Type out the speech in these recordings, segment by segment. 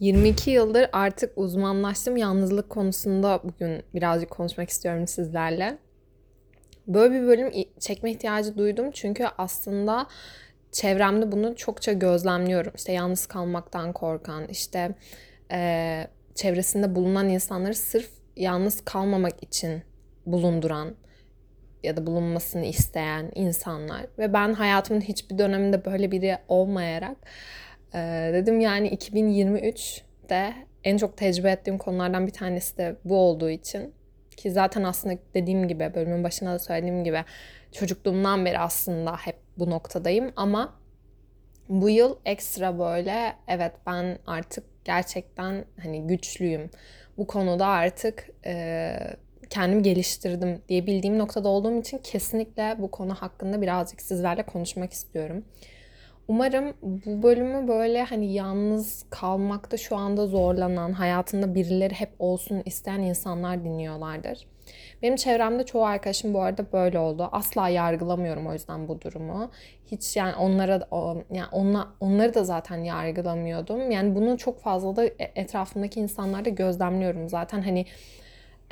22 yıldır artık uzmanlaştım yalnızlık konusunda bugün birazcık konuşmak istiyorum sizlerle. Böyle bir bölüm çekme ihtiyacı duydum çünkü aslında çevremde bunu çokça gözlemliyorum. İşte yalnız kalmaktan korkan, işte e, çevresinde bulunan insanları sırf yalnız kalmamak için bulunduran ya da bulunmasını isteyen insanlar ve ben hayatımın hiçbir döneminde böyle biri olmayarak ee, dedim yani 2023'te en çok tecrübe ettiğim konulardan bir tanesi de bu olduğu için ki zaten aslında dediğim gibi bölümün başında da söylediğim gibi çocukluğumdan beri aslında hep bu noktadayım ama bu yıl ekstra böyle evet ben artık gerçekten hani güçlüyüm. Bu konuda artık e, kendimi geliştirdim diyebildiğim noktada olduğum için kesinlikle bu konu hakkında birazcık sizlerle konuşmak istiyorum. Umarım bu bölümü böyle hani yalnız kalmakta şu anda zorlanan, hayatında birileri hep olsun isteyen insanlar dinliyorlardır. Benim çevremde çoğu arkadaşım bu arada böyle oldu. Asla yargılamıyorum o yüzden bu durumu. Hiç yani onlara yani onla, onları da zaten yargılamıyordum. Yani bunu çok fazla da e, etrafımdaki insanlarda gözlemliyorum zaten. Hani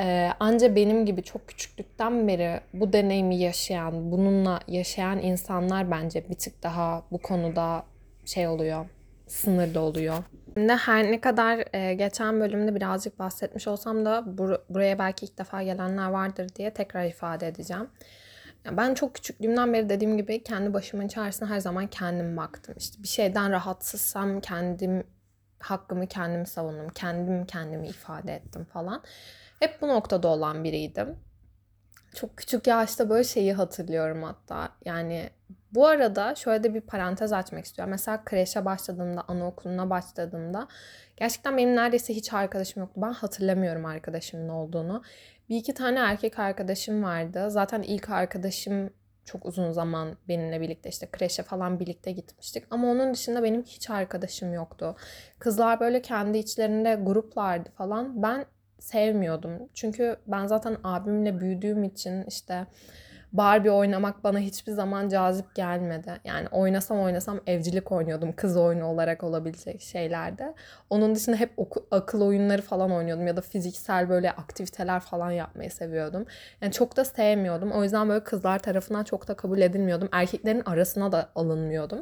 ee, anca benim gibi çok küçüklükten beri bu deneyimi yaşayan, bununla yaşayan insanlar bence bir tık daha bu konuda şey oluyor, sınırlı oluyor. Şimdi her ne kadar e, geçen bölümde birazcık bahsetmiş olsam da bur- buraya belki ilk defa gelenler vardır diye tekrar ifade edeceğim. Ben çok küçüklüğümden beri dediğim gibi kendi başımın çaresine her zaman kendim baktım. İşte bir şeyden rahatsızsam kendim hakkımı kendim savundum. Kendim kendimi ifade ettim falan. Hep bu noktada olan biriydim. Çok küçük yaşta böyle şeyi hatırlıyorum hatta. Yani bu arada şöyle de bir parantez açmak istiyorum. Mesela kreşe başladığımda, anaokuluna başladığımda gerçekten benim neredeyse hiç arkadaşım yoktu. Ben hatırlamıyorum arkadaşımın olduğunu. Bir iki tane erkek arkadaşım vardı. Zaten ilk arkadaşım çok uzun zaman benimle birlikte işte kreşe falan birlikte gitmiştik. Ama onun dışında benim hiç arkadaşım yoktu. Kızlar böyle kendi içlerinde gruplardı falan. Ben sevmiyordum. Çünkü ben zaten abimle büyüdüğüm için işte Barbie oynamak bana hiçbir zaman cazip gelmedi. Yani oynasam oynasam evcilik oynuyordum. Kız oyunu olarak olabilecek şeylerde. Onun dışında hep oku, akıl oyunları falan oynuyordum. Ya da fiziksel böyle aktiviteler falan yapmayı seviyordum. Yani çok da sevmiyordum. O yüzden böyle kızlar tarafından çok da kabul edilmiyordum. Erkeklerin arasına da alınmıyordum.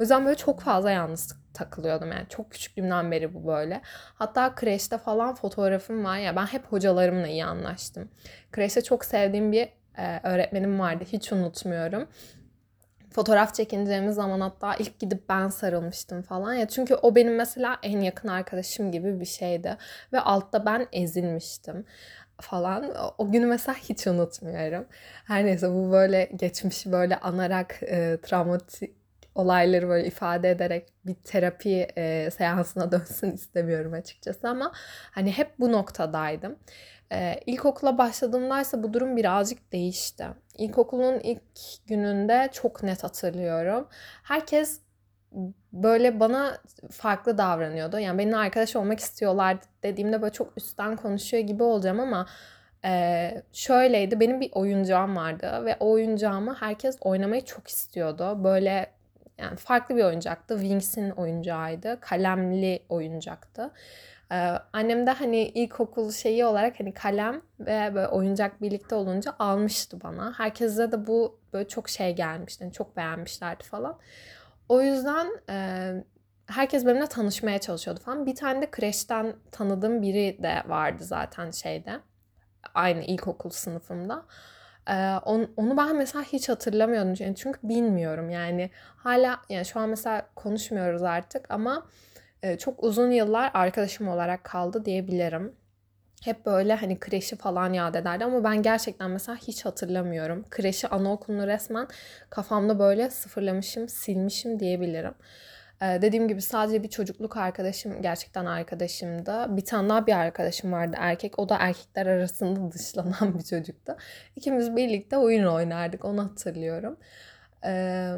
O yüzden böyle çok fazla yalnız takılıyordum. Yani çok küçüklüğümden beri bu böyle. Hatta kreşte falan fotoğrafım var ya ben hep hocalarımla iyi anlaştım. Kreşte çok sevdiğim bir e, öğretmenim vardı. Hiç unutmuyorum. Fotoğraf çekineceğimiz zaman hatta ilk gidip ben sarılmıştım falan ya. Çünkü o benim mesela en yakın arkadaşım gibi bir şeydi. Ve altta ben ezilmiştim falan. O günü mesela hiç unutmuyorum. Her neyse bu böyle geçmişi böyle anarak e, travmatik olayları böyle ifade ederek bir terapi e, seansına dönsün istemiyorum açıkçası ama hani hep bu noktadaydım. Ee, ilkokula başladığımda bu durum birazcık değişti. İlkokulun ilk gününde çok net hatırlıyorum. Herkes böyle bana farklı davranıyordu. Yani benimle arkadaş olmak istiyorlar dediğimde böyle çok üstten konuşuyor gibi olacağım ama e, şöyleydi. Benim bir oyuncağım vardı ve o oyuncağımı herkes oynamayı çok istiyordu. Böyle yani farklı bir oyuncaktı. Wings'in oyuncağıydı. Kalemli oyuncaktı. Ee, annem de hani ilkokul şeyi olarak hani kalem ve böyle oyuncak birlikte olunca almıştı bana. Herkese de bu böyle çok şey gelmişti. Yani çok beğenmişlerdi falan. O yüzden e, herkes benimle tanışmaya çalışıyordu falan. Bir tane de kreşten tanıdığım biri de vardı zaten şeyde. Aynı ilkokul sınıfımda. Ee, onu, onu ben mesela hiç hatırlamıyordum. Yani çünkü bilmiyorum yani. Hala yani şu an mesela konuşmuyoruz artık ama çok uzun yıllar arkadaşım olarak kaldı diyebilirim. Hep böyle hani kreşi falan yad ederdi ama ben gerçekten mesela hiç hatırlamıyorum. Kreşi anaokulunu resmen kafamda böyle sıfırlamışım, silmişim diyebilirim. Ee, dediğim gibi sadece bir çocukluk arkadaşım gerçekten arkadaşımdı. Bir tane daha bir arkadaşım vardı erkek. O da erkekler arasında dışlanan bir çocuktu. İkimiz birlikte oyun oynardık onu hatırlıyorum. Ee,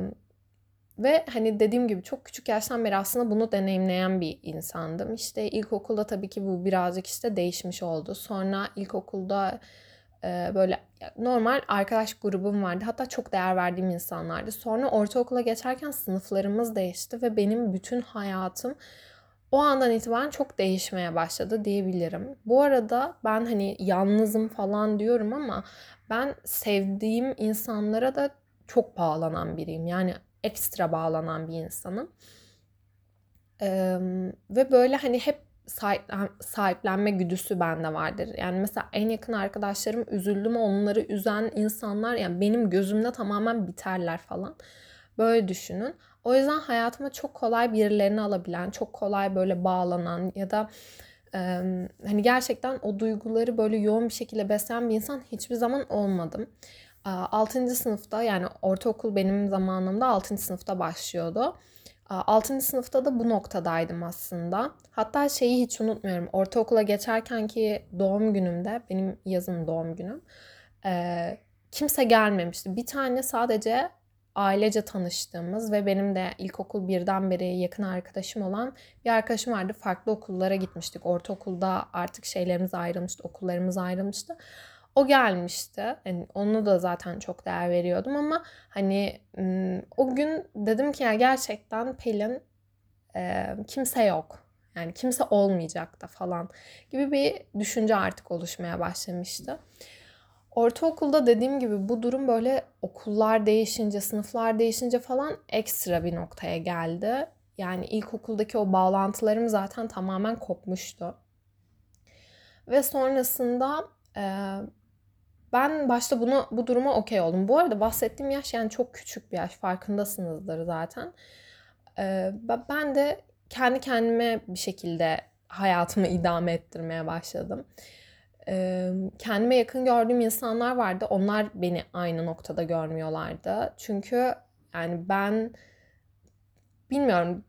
ve hani dediğim gibi çok küçük yaştan beri aslında bunu deneyimleyen bir insandım. İşte ilkokulda tabii ki bu birazcık işte değişmiş oldu. Sonra ilkokulda e, böyle normal arkadaş grubum vardı. Hatta çok değer verdiğim insanlardı. Sonra ortaokula geçerken sınıflarımız değişti ve benim bütün hayatım o andan itibaren çok değişmeye başladı diyebilirim. Bu arada ben hani yalnızım falan diyorum ama ben sevdiğim insanlara da çok bağlanan biriyim. Yani ekstra bağlanan bir insanım. Ee, ve böyle hani hep sahiplen, sahiplenme güdüsü bende vardır. Yani mesela en yakın arkadaşlarım üzüldüm onları üzen insanlar yani benim gözümde tamamen biterler falan. Böyle düşünün. O yüzden hayatıma çok kolay birilerini alabilen, çok kolay böyle bağlanan ya da e, hani gerçekten o duyguları böyle yoğun bir şekilde besleyen bir insan hiçbir zaman olmadım. 6. sınıfta yani ortaokul benim zamanımda 6. sınıfta başlıyordu. 6. sınıfta da bu noktadaydım aslında. Hatta şeyi hiç unutmuyorum. Ortaokula geçerken ki doğum günümde, benim yazın doğum günüm. Kimse gelmemişti. Bir tane sadece ailece tanıştığımız ve benim de ilkokul birden beri yakın arkadaşım olan bir arkadaşım vardı. Farklı okullara gitmiştik. Ortaokulda artık şeylerimiz ayrılmıştı, okullarımız ayrılmıştı. O gelmişti. Yani onu da zaten çok değer veriyordum ama hani o gün dedim ki ya gerçekten Pelin e, kimse yok. Yani kimse olmayacak da falan gibi bir düşünce artık oluşmaya başlamıştı. Ortaokulda dediğim gibi bu durum böyle okullar değişince, sınıflar değişince falan ekstra bir noktaya geldi. Yani ilkokuldaki o bağlantılarım zaten tamamen kopmuştu. Ve sonrasında ben başta bunu bu duruma okey oldum. Bu arada bahsettiğim yaş yani çok küçük bir yaş. Farkındasınızdır zaten. E, ben de kendi kendime bir şekilde hayatımı idame ettirmeye başladım kendime yakın gördüğüm insanlar vardı. Onlar beni aynı noktada görmüyorlardı. Çünkü yani ben bilmiyorum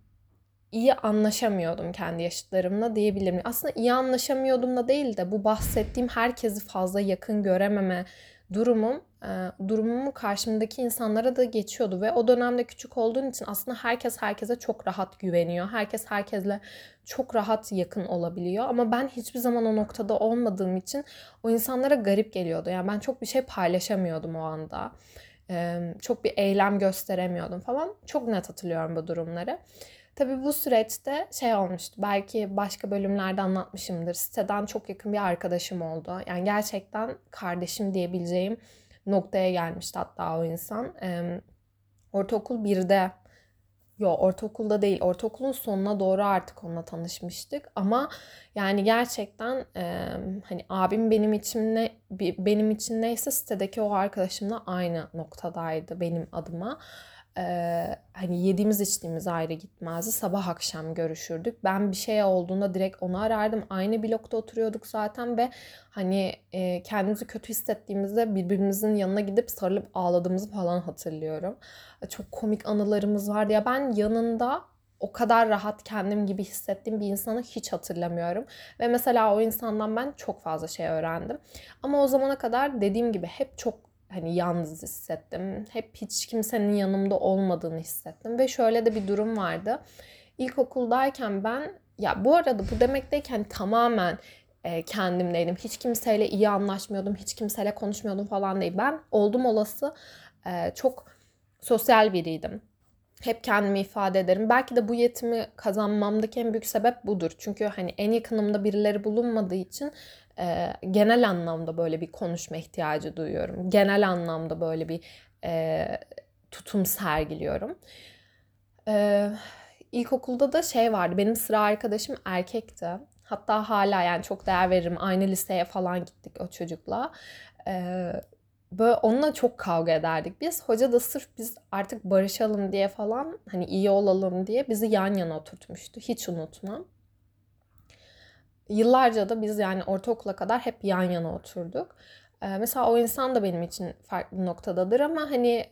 iyi anlaşamıyordum kendi yaşıtlarımla diyebilirim. Aslında iyi anlaşamıyordum da değil de bu bahsettiğim herkesi fazla yakın görememe durumum e, durumumu karşımdaki insanlara da geçiyordu ve o dönemde küçük olduğun için aslında herkes herkese çok rahat güveniyor. Herkes herkesle çok rahat yakın olabiliyor ama ben hiçbir zaman o noktada olmadığım için o insanlara garip geliyordu. Yani ben çok bir şey paylaşamıyordum o anda. Çok bir eylem gösteremiyordum falan. Çok net hatırlıyorum bu durumları. Tabii bu süreçte şey olmuştu. Belki başka bölümlerde anlatmışımdır. Siteden çok yakın bir arkadaşım oldu. Yani gerçekten kardeşim diyebileceğim noktaya gelmişti hatta o insan. E, ortaokul 1'de Yo ortaokulda değil. Ortaokulun sonuna doğru artık onunla tanışmıştık. Ama yani gerçekten e, hani abim benim için ne benim için neyse sitedeki o arkadaşımla aynı noktadaydı benim adıma. Ee, hani yediğimiz içtiğimiz ayrı gitmezdi. Sabah akşam görüşürdük. Ben bir şey olduğunda direkt onu arardım. Aynı blokta oturuyorduk zaten ve hani e, kendimizi kötü hissettiğimizde birbirimizin yanına gidip sarılıp ağladığımızı falan hatırlıyorum. Çok komik anılarımız vardı. Ya ben yanında o kadar rahat kendim gibi hissettiğim bir insanı hiç hatırlamıyorum. Ve mesela o insandan ben çok fazla şey öğrendim. Ama o zamana kadar dediğim gibi hep çok hani yalnız hissettim. Hep hiç kimsenin yanımda olmadığını hissettim ve şöyle de bir durum vardı. İlkokuldayken ben ya bu arada bu demek değil ki hani tamamen e, kendimdeydim. Hiç kimseyle iyi anlaşmıyordum, hiç kimseyle konuşmuyordum falan değil. Ben oldum olası e, çok sosyal biriydim. Hep kendimi ifade ederim. Belki de bu yetimi kazanmamdaki en büyük sebep budur. Çünkü hani en yakınımda birileri bulunmadığı için e, genel anlamda böyle bir konuşma ihtiyacı duyuyorum. Genel anlamda böyle bir e, tutum sergiliyorum. E, ilkokulda da şey vardı. Benim sıra arkadaşım erkekti. Hatta hala yani çok değer veririm. Aynı liseye falan gittik o çocukla. E, böyle onunla çok kavga ederdik biz. Hoca da sırf biz artık barışalım diye falan hani iyi olalım diye bizi yan yana oturtmuştu. Hiç unutmam yıllarca da biz yani ortaokula kadar hep yan yana oturduk. Ee, mesela o insan da benim için farklı noktadadır ama hani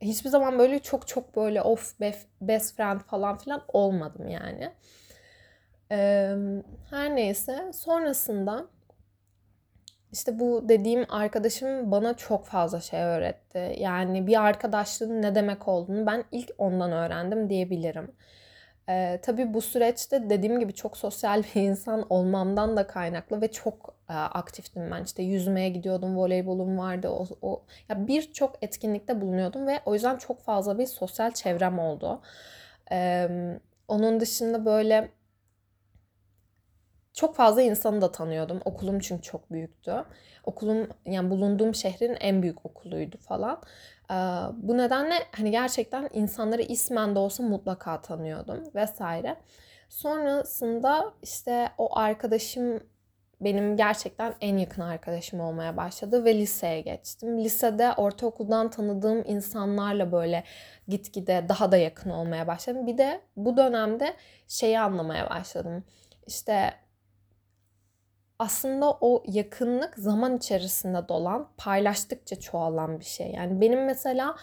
hiçbir zaman böyle çok çok böyle of best friend falan filan olmadım yani. her neyse sonrasında işte bu dediğim arkadaşım bana çok fazla şey öğretti. Yani bir arkadaşlığın ne demek olduğunu ben ilk ondan öğrendim diyebilirim. Ee, tabii bu süreçte dediğim gibi çok sosyal bir insan olmamdan da kaynaklı ve çok e, aktiftim ben. İşte yüzmeye gidiyordum, voleybolum vardı. O, o ya birçok etkinlikte bulunuyordum ve o yüzden çok fazla bir sosyal çevrem oldu. Ee, onun dışında böyle çok fazla insanı da tanıyordum. Okulum çünkü çok büyüktü. Okulum yani bulunduğum şehrin en büyük okuluydu falan. Bu nedenle hani gerçekten insanları ismen de olsa mutlaka tanıyordum vesaire. Sonrasında işte o arkadaşım benim gerçekten en yakın arkadaşım olmaya başladı ve liseye geçtim. Lisede ortaokuldan tanıdığım insanlarla böyle gitgide daha da yakın olmaya başladım. Bir de bu dönemde şeyi anlamaya başladım. İşte aslında o yakınlık zaman içerisinde dolan, paylaştıkça çoğalan bir şey. Yani benim mesela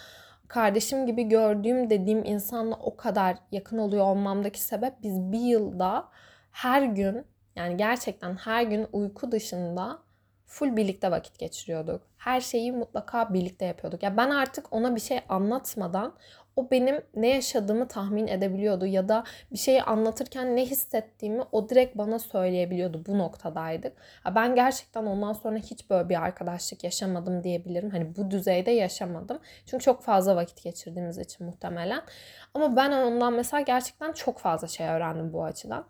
kardeşim gibi gördüğüm dediğim insanla o kadar yakın oluyor olmamdaki sebep biz bir yılda her gün yani gerçekten her gün uyku dışında full birlikte vakit geçiriyorduk. Her şeyi mutlaka birlikte yapıyorduk. Ya ben artık ona bir şey anlatmadan o benim ne yaşadığımı tahmin edebiliyordu ya da bir şeyi anlatırken ne hissettiğimi o direkt bana söyleyebiliyordu. Bu noktadaydık. Ben gerçekten ondan sonra hiç böyle bir arkadaşlık yaşamadım diyebilirim. Hani bu düzeyde yaşamadım. Çünkü çok fazla vakit geçirdiğimiz için muhtemelen. Ama ben ondan mesela gerçekten çok fazla şey öğrendim bu açıdan.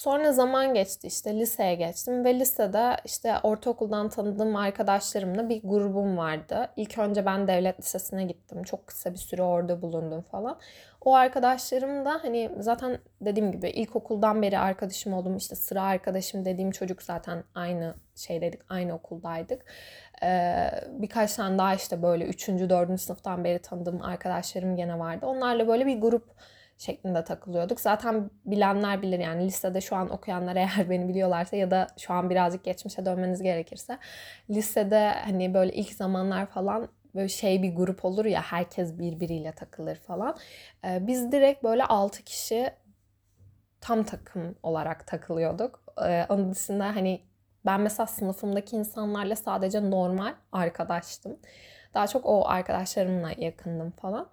Sonra zaman geçti işte liseye geçtim ve lisede işte ortaokuldan tanıdığım arkadaşlarımla bir grubum vardı. İlk önce ben devlet lisesine gittim. Çok kısa bir süre orada bulundum falan. O arkadaşlarım da hani zaten dediğim gibi ilkokuldan beri arkadaşım oldum. İşte sıra arkadaşım dediğim çocuk zaten aynı şeydeydik, aynı okuldaydık. Ee, birkaç tane daha işte böyle 3. 4. sınıftan beri tanıdığım arkadaşlarım gene vardı. Onlarla böyle bir grup şeklinde takılıyorduk. Zaten bilenler bilir yani lisede şu an okuyanlar eğer beni biliyorlarsa ya da şu an birazcık geçmişe dönmeniz gerekirse lisede hani böyle ilk zamanlar falan böyle şey bir grup olur ya herkes birbiriyle takılır falan. Ee, biz direkt böyle 6 kişi tam takım olarak takılıyorduk. Ee, onun dışında hani ben mesela sınıfımdaki insanlarla sadece normal arkadaştım. Daha çok o arkadaşlarımla yakındım falan.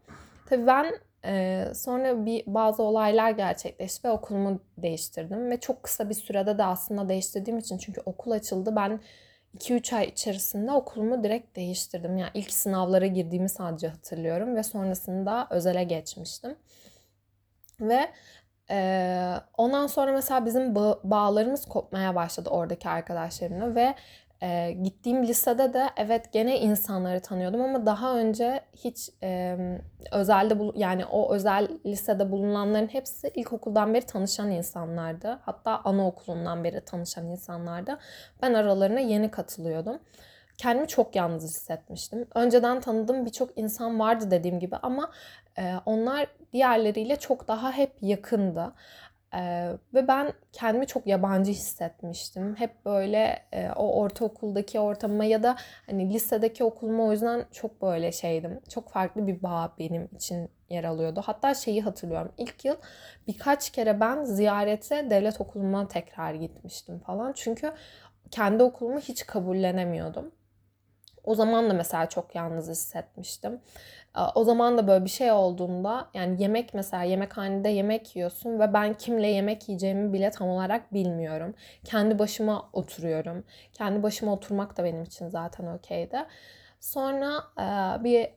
Tabii ben ee, sonra bir bazı olaylar gerçekleşti ve okulumu değiştirdim. Ve çok kısa bir sürede de aslında değiştirdiğim için çünkü okul açıldı. Ben 2-3 ay içerisinde okulumu direkt değiştirdim. Yani ilk sınavlara girdiğimi sadece hatırlıyorum ve sonrasında özele geçmiştim. Ve e, ondan sonra mesela bizim ba- bağlarımız kopmaya başladı oradaki arkadaşlarımla ve e, gittiğim lisede de evet gene insanları tanıyordum ama daha önce hiç e, özelde yani o özel lisede bulunanların hepsi ilkokuldan beri tanışan insanlardı. Hatta anaokulundan beri tanışan insanlardı. Ben aralarına yeni katılıyordum. Kendimi çok yalnız hissetmiştim. Önceden tanıdığım birçok insan vardı dediğim gibi ama e, onlar diğerleriyle çok daha hep yakındı. Ee, ve ben kendimi çok yabancı hissetmiştim. Hep böyle e, o ortaokuldaki ortamıma ya da hani lisedeki okuluma o yüzden çok böyle şeydim. Çok farklı bir bağ benim için yer alıyordu. Hatta şeyi hatırlıyorum. İlk yıl birkaç kere ben ziyarete devlet okuluma tekrar gitmiştim falan. Çünkü kendi okulumu hiç kabullenemiyordum. O zaman da mesela çok yalnız hissetmiştim. O zaman da böyle bir şey olduğunda yani yemek mesela yemekhanede yemek yiyorsun ve ben kimle yemek yiyeceğimi bile tam olarak bilmiyorum. Kendi başıma oturuyorum. Kendi başıma oturmak da benim için zaten okeydi. Sonra bir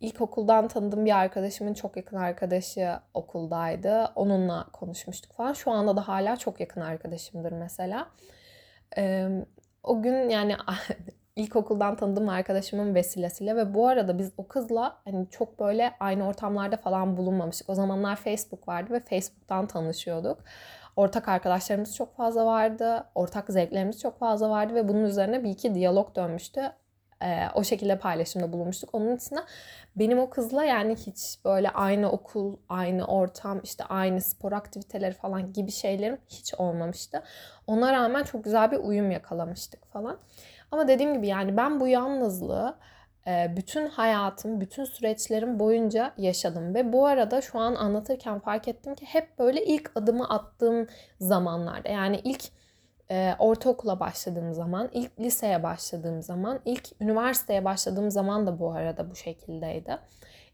ilkokuldan tanıdığım bir arkadaşımın çok yakın arkadaşı okuldaydı. Onunla konuşmuştuk falan. Şu anda da hala çok yakın arkadaşımdır mesela. O gün yani ilkokuldan tanıdığım arkadaşımın vesilesiyle ve bu arada biz o kızla hani çok böyle aynı ortamlarda falan bulunmamıştık. O zamanlar Facebook vardı ve Facebook'tan tanışıyorduk. Ortak arkadaşlarımız çok fazla vardı. Ortak zevklerimiz çok fazla vardı ve bunun üzerine bir iki diyalog dönmüştü. Ee, o şekilde paylaşımda bulunmuştuk. Onun için benim o kızla yani hiç böyle aynı okul, aynı ortam, işte aynı spor aktiviteleri falan gibi şeylerim hiç olmamıştı. Ona rağmen çok güzel bir uyum yakalamıştık falan. Ama dediğim gibi yani ben bu yalnızlığı bütün hayatım, bütün süreçlerim boyunca yaşadım ve bu arada şu an anlatırken fark ettim ki hep böyle ilk adımı attığım zamanlarda yani ilk e, ortaokula başladığım zaman, ilk liseye başladığım zaman, ilk üniversiteye başladığım zaman da bu arada bu şekildeydi.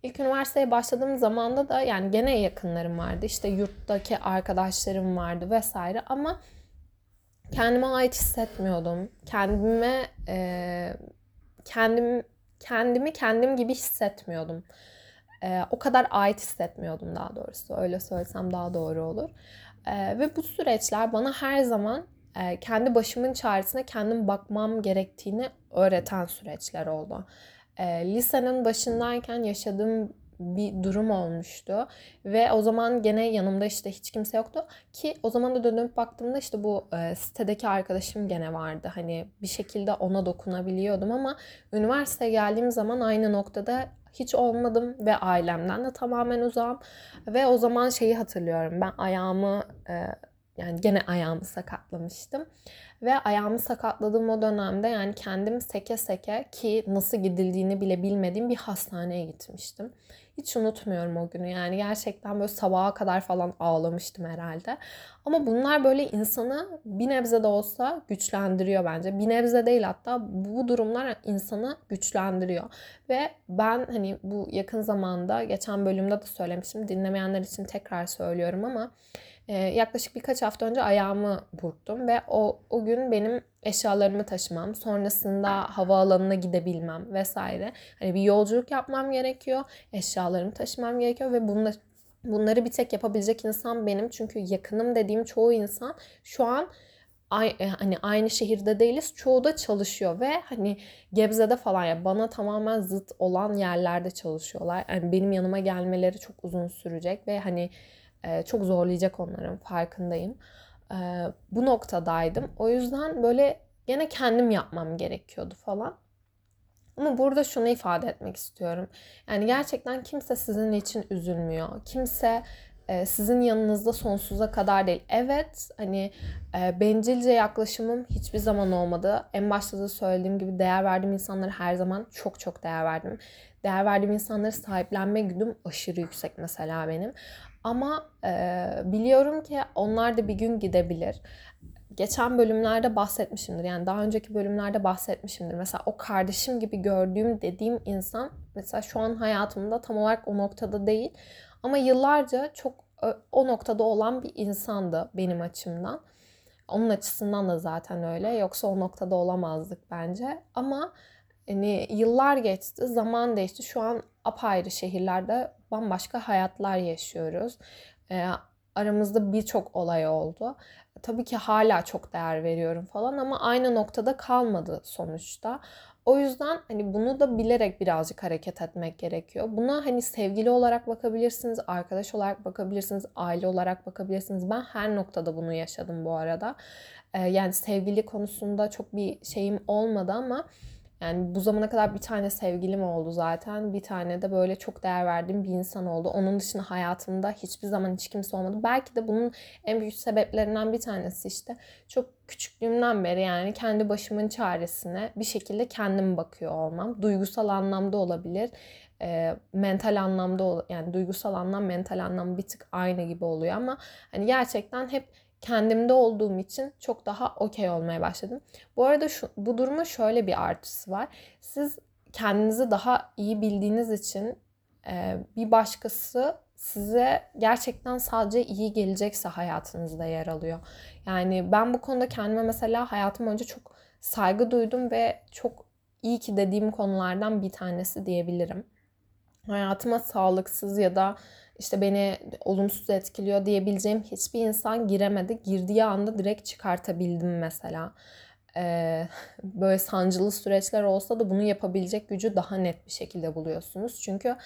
İlk üniversiteye başladığım zamanda da yani gene yakınlarım vardı. İşte yurttaki arkadaşlarım vardı vesaire ama kendime ait hissetmiyordum. Kendime e, kendim kendimi kendim gibi hissetmiyordum. e, o kadar ait hissetmiyordum daha doğrusu. Öyle söylesem daha doğru olur. E, ve bu süreçler bana her zaman e, kendi başımın çaresine kendim bakmam gerektiğini öğreten süreçler oldu. E, lisenin başındayken yaşadığım bir durum olmuştu. Ve o zaman gene yanımda işte hiç kimse yoktu. Ki o zaman da dönüp baktığımda işte bu e, sitedeki arkadaşım gene vardı. Hani bir şekilde ona dokunabiliyordum ama üniversiteye geldiğim zaman aynı noktada hiç olmadım ve ailemden de tamamen uzağım. Ve o zaman şeyi hatırlıyorum. Ben ayağımı e, yani gene ayağımı sakatlamıştım. Ve ayağımı sakatladığım o dönemde yani kendim seke seke ki nasıl gidildiğini bile bilmediğim bir hastaneye gitmiştim. Hiç unutmuyorum o günü yani gerçekten böyle sabaha kadar falan ağlamıştım herhalde. Ama bunlar böyle insanı bir nebze de olsa güçlendiriyor bence. Bir nebze değil hatta bu durumlar insanı güçlendiriyor. Ve ben hani bu yakın zamanda geçen bölümde de söylemiştim dinlemeyenler için tekrar söylüyorum ama ee, yaklaşık birkaç hafta önce ayağımı burktum ve o, o gün benim eşyalarımı taşımam, sonrasında havaalanına gidebilmem vesaire. Hani bir yolculuk yapmam gerekiyor, eşyalarımı taşımam gerekiyor ve bunları, bunları bir tek yapabilecek insan benim. Çünkü yakınım dediğim çoğu insan şu an e, hani aynı şehirde değiliz. Çoğu da çalışıyor ve hani Gebze'de falan ya bana tamamen zıt olan yerlerde çalışıyorlar. Yani benim yanıma gelmeleri çok uzun sürecek ve hani ee, çok zorlayacak onların farkındayım. Ee, bu noktadaydım. O yüzden böyle gene kendim yapmam gerekiyordu falan. Ama burada şunu ifade etmek istiyorum. Yani gerçekten kimse sizin için üzülmüyor. Kimse e, sizin yanınızda sonsuza kadar değil. Evet hani e, bencilce yaklaşımım hiçbir zaman olmadı. En başta da söylediğim gibi değer verdiğim insanlara her zaman çok çok değer verdim. Değer verdiğim insanları sahiplenme güdüm aşırı yüksek mesela benim. Ama e, biliyorum ki onlar da bir gün gidebilir. Geçen bölümlerde bahsetmişimdir. Yani daha önceki bölümlerde bahsetmişimdir. Mesela o kardeşim gibi gördüğüm dediğim insan mesela şu an hayatımda tam olarak o noktada değil. Ama yıllarca çok o noktada olan bir insandı benim açımdan. Onun açısından da zaten öyle. Yoksa o noktada olamazdık bence. Ama yani yıllar geçti, zaman değişti. Şu an apayrı şehirlerde bambaşka hayatlar yaşıyoruz. E, aramızda birçok olay oldu. Tabii ki hala çok değer veriyorum falan ama aynı noktada kalmadı sonuçta. O yüzden hani bunu da bilerek birazcık hareket etmek gerekiyor. Buna hani sevgili olarak bakabilirsiniz, arkadaş olarak bakabilirsiniz, aile olarak bakabilirsiniz. Ben her noktada bunu yaşadım bu arada. Ee, yani sevgili konusunda çok bir şeyim olmadı ama yani bu zamana kadar bir tane sevgilim oldu zaten. Bir tane de böyle çok değer verdiğim bir insan oldu. Onun dışında hayatımda hiçbir zaman hiç kimse olmadı. Belki de bunun en büyük sebeplerinden bir tanesi işte çok küçüklüğümden beri yani kendi başımın çaresine bir şekilde kendim bakıyor olmam. Duygusal anlamda olabilir. E, mental anlamda yani duygusal anlam mental anlam bir tık aynı gibi oluyor ama hani gerçekten hep kendimde olduğum için çok daha okey olmaya başladım. Bu arada şu, bu duruma şöyle bir artısı var. Siz kendinizi daha iyi bildiğiniz için e, bir başkası size gerçekten sadece iyi gelecekse hayatınızda yer alıyor. Yani ben bu konuda kendime mesela hayatım önce çok saygı duydum ve çok iyi ki dediğim konulardan bir tanesi diyebilirim. Hayatıma sağlıksız ya da işte beni olumsuz etkiliyor diyebileceğim hiçbir insan giremedi. Girdiği anda direkt çıkartabildim mesela. Ee, böyle sancılı süreçler olsa da bunu yapabilecek gücü daha net bir şekilde buluyorsunuz. Çünkü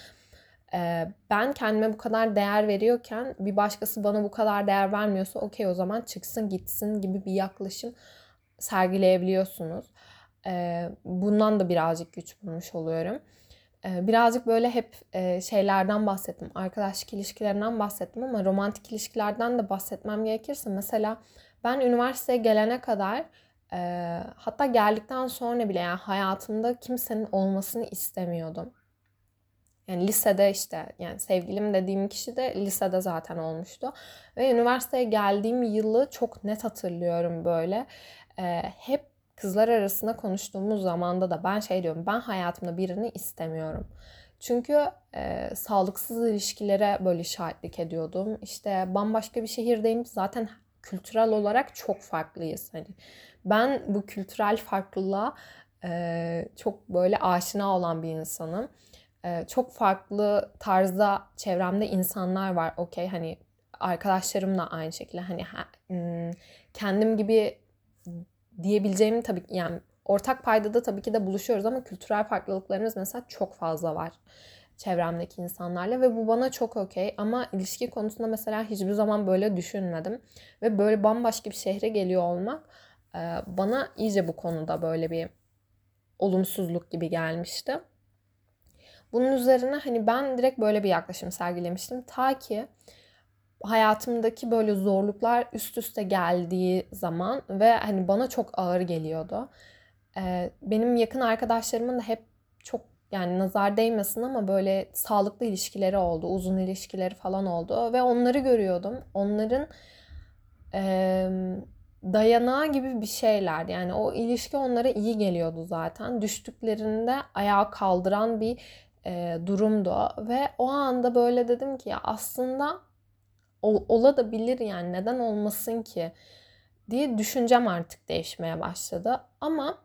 e, ben kendime bu kadar değer veriyorken bir başkası bana bu kadar değer vermiyorsa okey o zaman çıksın gitsin gibi bir yaklaşım sergileyebiliyorsunuz. E, bundan da birazcık güç bulmuş oluyorum. Ee, birazcık böyle hep e, şeylerden bahsettim. Arkadaşlık ilişkilerinden bahsettim ama romantik ilişkilerden de bahsetmem gerekirse mesela ben üniversiteye gelene kadar e, hatta geldikten sonra bile yani hayatımda kimsenin olmasını istemiyordum. Yani lisede işte yani sevgilim dediğim kişi de lisede zaten olmuştu. Ve üniversiteye geldiğim yılı çok net hatırlıyorum böyle. Ee, hep kızlar arasında konuştuğumuz zamanda da ben şey diyorum ben hayatımda birini istemiyorum. Çünkü e, sağlıksız ilişkilere böyle şahitlik ediyordum. İşte bambaşka bir şehirdeyim. Zaten kültürel olarak çok farklıyız. Hani ben bu kültürel farklılığa e, çok böyle aşina olan bir insanım. Ee, çok farklı tarzda çevremde insanlar var. Okey hani arkadaşlarım da aynı şekilde hani hmm, kendim gibi diyebileceğim tabii yani ortak paydada tabii ki de buluşuyoruz ama kültürel farklılıklarımız mesela çok fazla var çevremdeki insanlarla ve bu bana çok okey ama ilişki konusunda mesela hiçbir zaman böyle düşünmedim ve böyle bambaşka bir şehre geliyor olmak e, bana iyice bu konuda böyle bir olumsuzluk gibi gelmişti. Bunun üzerine hani ben direkt böyle bir yaklaşım sergilemiştim. Ta ki hayatımdaki böyle zorluklar üst üste geldiği zaman ve hani bana çok ağır geliyordu. Ee, benim yakın arkadaşlarımın da hep çok yani nazar değmesin ama böyle sağlıklı ilişkileri oldu, uzun ilişkileri falan oldu ve onları görüyordum. Onların dayanağı gibi bir şeyler. Yani o ilişki onlara iyi geliyordu zaten. Düştüklerinde ayağa kaldıran bir durumdu ve o anda böyle dedim ki ya aslında ol, ola da bilir yani neden olmasın ki diye düşüncem artık değişmeye başladı. Ama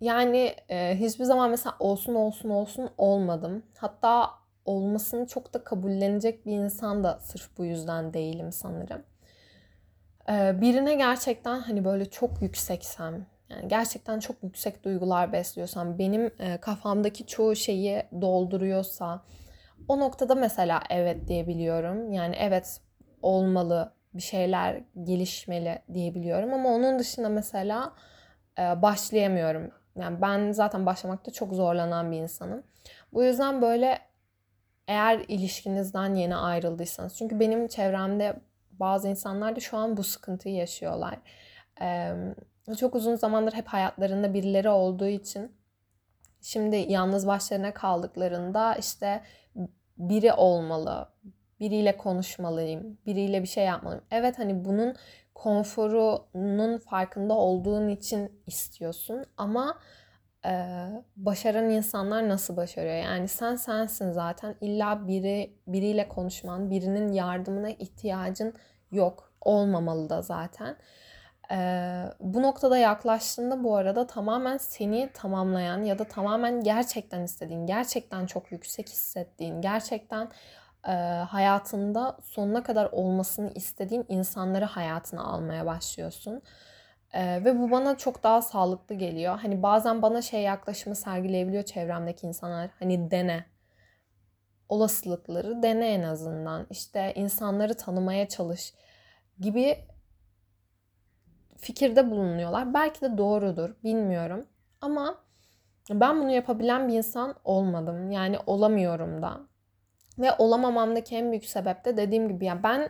yani e, hiçbir zaman mesela olsun olsun olsun olmadım. Hatta olmasını çok da kabullenecek bir insan da sırf bu yüzden değilim sanırım. E, birine gerçekten hani böyle çok yükseksem, yani gerçekten çok yüksek duygular besliyorsam, benim e, kafamdaki çoğu şeyi dolduruyorsa, o noktada mesela evet diyebiliyorum. Yani evet olmalı, bir şeyler gelişmeli diyebiliyorum ama onun dışında mesela e, başlayamıyorum. Yani ben zaten başlamakta çok zorlanan bir insanım. Bu yüzden böyle eğer ilişkinizden yeni ayrıldıysanız çünkü benim çevremde bazı insanlar da şu an bu sıkıntıyı yaşıyorlar. Çok uzun zamandır hep hayatlarında birileri olduğu için şimdi yalnız başlarına kaldıklarında işte biri olmalı, biriyle konuşmalıyım, biriyle bir şey yapmalıyım. Evet hani bunun konforunun farkında olduğun için istiyorsun ama e, başaran insanlar nasıl başarıyor? Yani sen sensin zaten. İlla biri biriyle konuşman, birinin yardımına ihtiyacın yok. Olmamalı da zaten. Ee, bu noktada yaklaştığında bu arada tamamen seni tamamlayan ya da tamamen gerçekten istediğin, gerçekten çok yüksek hissettiğin, gerçekten e, hayatında sonuna kadar olmasını istediğin insanları hayatına almaya başlıyorsun. E, ve bu bana çok daha sağlıklı geliyor. Hani bazen bana şey yaklaşımı sergileyebiliyor çevremdeki insanlar. Hani dene. Olasılıkları dene en azından. İşte insanları tanımaya çalış gibi fikirde bulunuyorlar. Belki de doğrudur, bilmiyorum. Ama ben bunu yapabilen bir insan olmadım. Yani olamıyorum da. Ve olamamamdaki en büyük sebep de dediğim gibi yani ben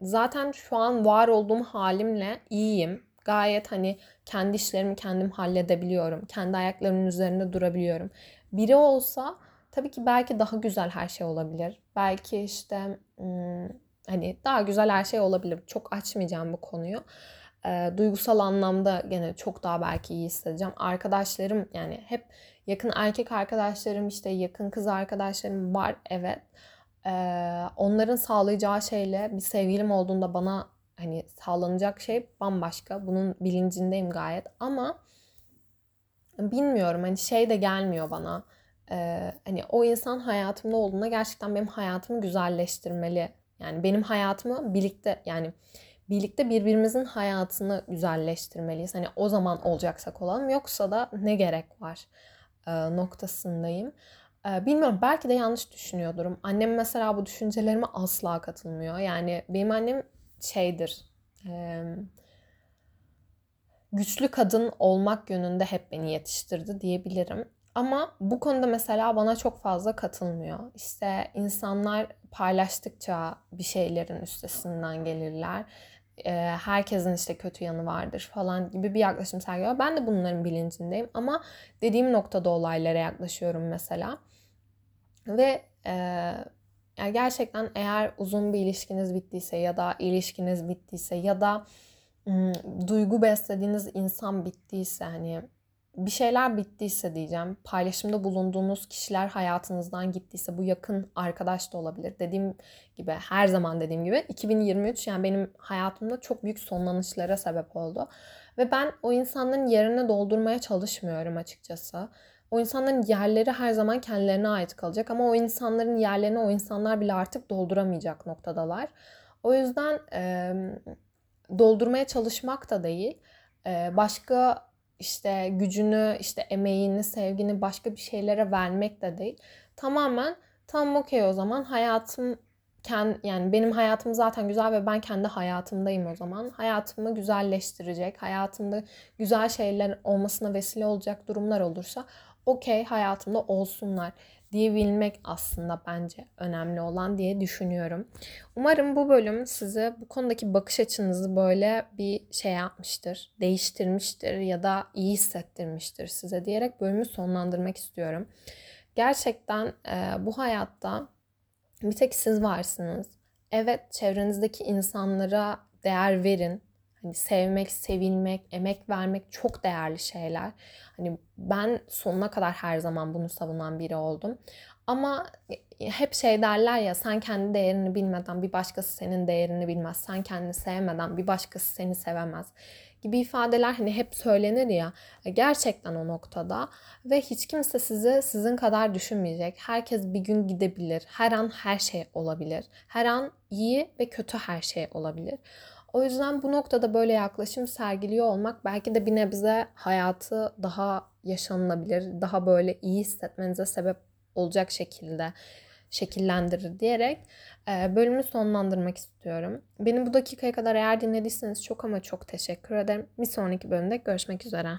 zaten şu an var olduğum halimle iyiyim. Gayet hani kendi işlerimi kendim halledebiliyorum. Kendi ayaklarımın üzerinde durabiliyorum. Biri olsa tabii ki belki daha güzel her şey olabilir. Belki işte hmm, hani daha güzel her şey olabilir. Çok açmayacağım bu konuyu e, duygusal anlamda gene çok daha belki iyi hissedeceğim. Arkadaşlarım yani hep yakın erkek arkadaşlarım işte yakın kız arkadaşlarım var evet. E, onların sağlayacağı şeyle bir sevgilim olduğunda bana hani sağlanacak şey bambaşka. Bunun bilincindeyim gayet ama bilmiyorum hani şey de gelmiyor bana. Ee, hani o insan hayatımda olduğunda gerçekten benim hayatımı güzelleştirmeli. Yani benim hayatımı birlikte yani birlikte birbirimizin hayatını güzelleştirmeliyiz. Hani o zaman olacaksak olalım yoksa da ne gerek var e, noktasındayım. E, bilmiyorum belki de yanlış düşünüyordurum. Annem mesela bu düşüncelerime asla katılmıyor. Yani benim annem şeydir. E, güçlü kadın olmak yönünde hep beni yetiştirdi diyebilirim. Ama bu konuda mesela bana çok fazla katılmıyor. İşte insanlar paylaştıkça bir şeylerin üstesinden gelirler e, herkesin işte kötü yanı vardır falan gibi bir yaklaşım sergiliyor. Ben de bunların bilincindeyim ama dediğim noktada olaylara yaklaşıyorum mesela. Ve e, yani gerçekten eğer uzun bir ilişkiniz bittiyse ya da ilişkiniz bittiyse ya da duygu beslediğiniz insan bittiyse hani bir şeyler bittiyse diyeceğim. Paylaşımda bulunduğunuz kişiler hayatınızdan gittiyse bu yakın arkadaş da olabilir. Dediğim gibi her zaman dediğim gibi 2023 yani benim hayatımda çok büyük sonlanışlara sebep oldu. Ve ben o insanların yerine doldurmaya çalışmıyorum açıkçası. O insanların yerleri her zaman kendilerine ait kalacak ama o insanların yerlerini o insanlar bile artık dolduramayacak noktadalar. O yüzden e, doldurmaya çalışmak da değil, e, başka işte gücünü, işte emeğini, sevgini başka bir şeylere vermek de değil. Tamamen tam okey o zaman hayatım yani benim hayatım zaten güzel ve ben kendi hayatımdayım o zaman. Hayatımı güzelleştirecek, hayatımda güzel şeyler olmasına vesile olacak durumlar olursa okey hayatımda olsunlar diyebilmek aslında bence önemli olan diye düşünüyorum. Umarım bu bölüm size bu konudaki bakış açınızı böyle bir şey yapmıştır, değiştirmiştir ya da iyi hissettirmiştir size diyerek bölümü sonlandırmak istiyorum. Gerçekten e, bu hayatta bir tek siz varsınız. Evet çevrenizdeki insanlara değer verin. Hani sevmek, sevilmek, emek vermek çok değerli şeyler. Hani ben sonuna kadar her zaman bunu savunan biri oldum. Ama hep şey derler ya sen kendi değerini bilmeden bir başkası senin değerini bilmez. Sen kendini sevmeden bir başkası seni sevemez gibi ifadeler hani hep söylenir ya gerçekten o noktada ve hiç kimse sizi sizin kadar düşünmeyecek. Herkes bir gün gidebilir. Her an her şey olabilir. Her an iyi ve kötü her şey olabilir. O yüzden bu noktada böyle yaklaşım sergiliyor olmak belki de bir nebze hayatı daha yaşanılabilir, daha böyle iyi hissetmenize sebep olacak şekilde şekillendirir diyerek bölümü sonlandırmak istiyorum. Beni bu dakikaya kadar eğer dinlediyseniz çok ama çok teşekkür ederim. Bir sonraki bölümde görüşmek üzere.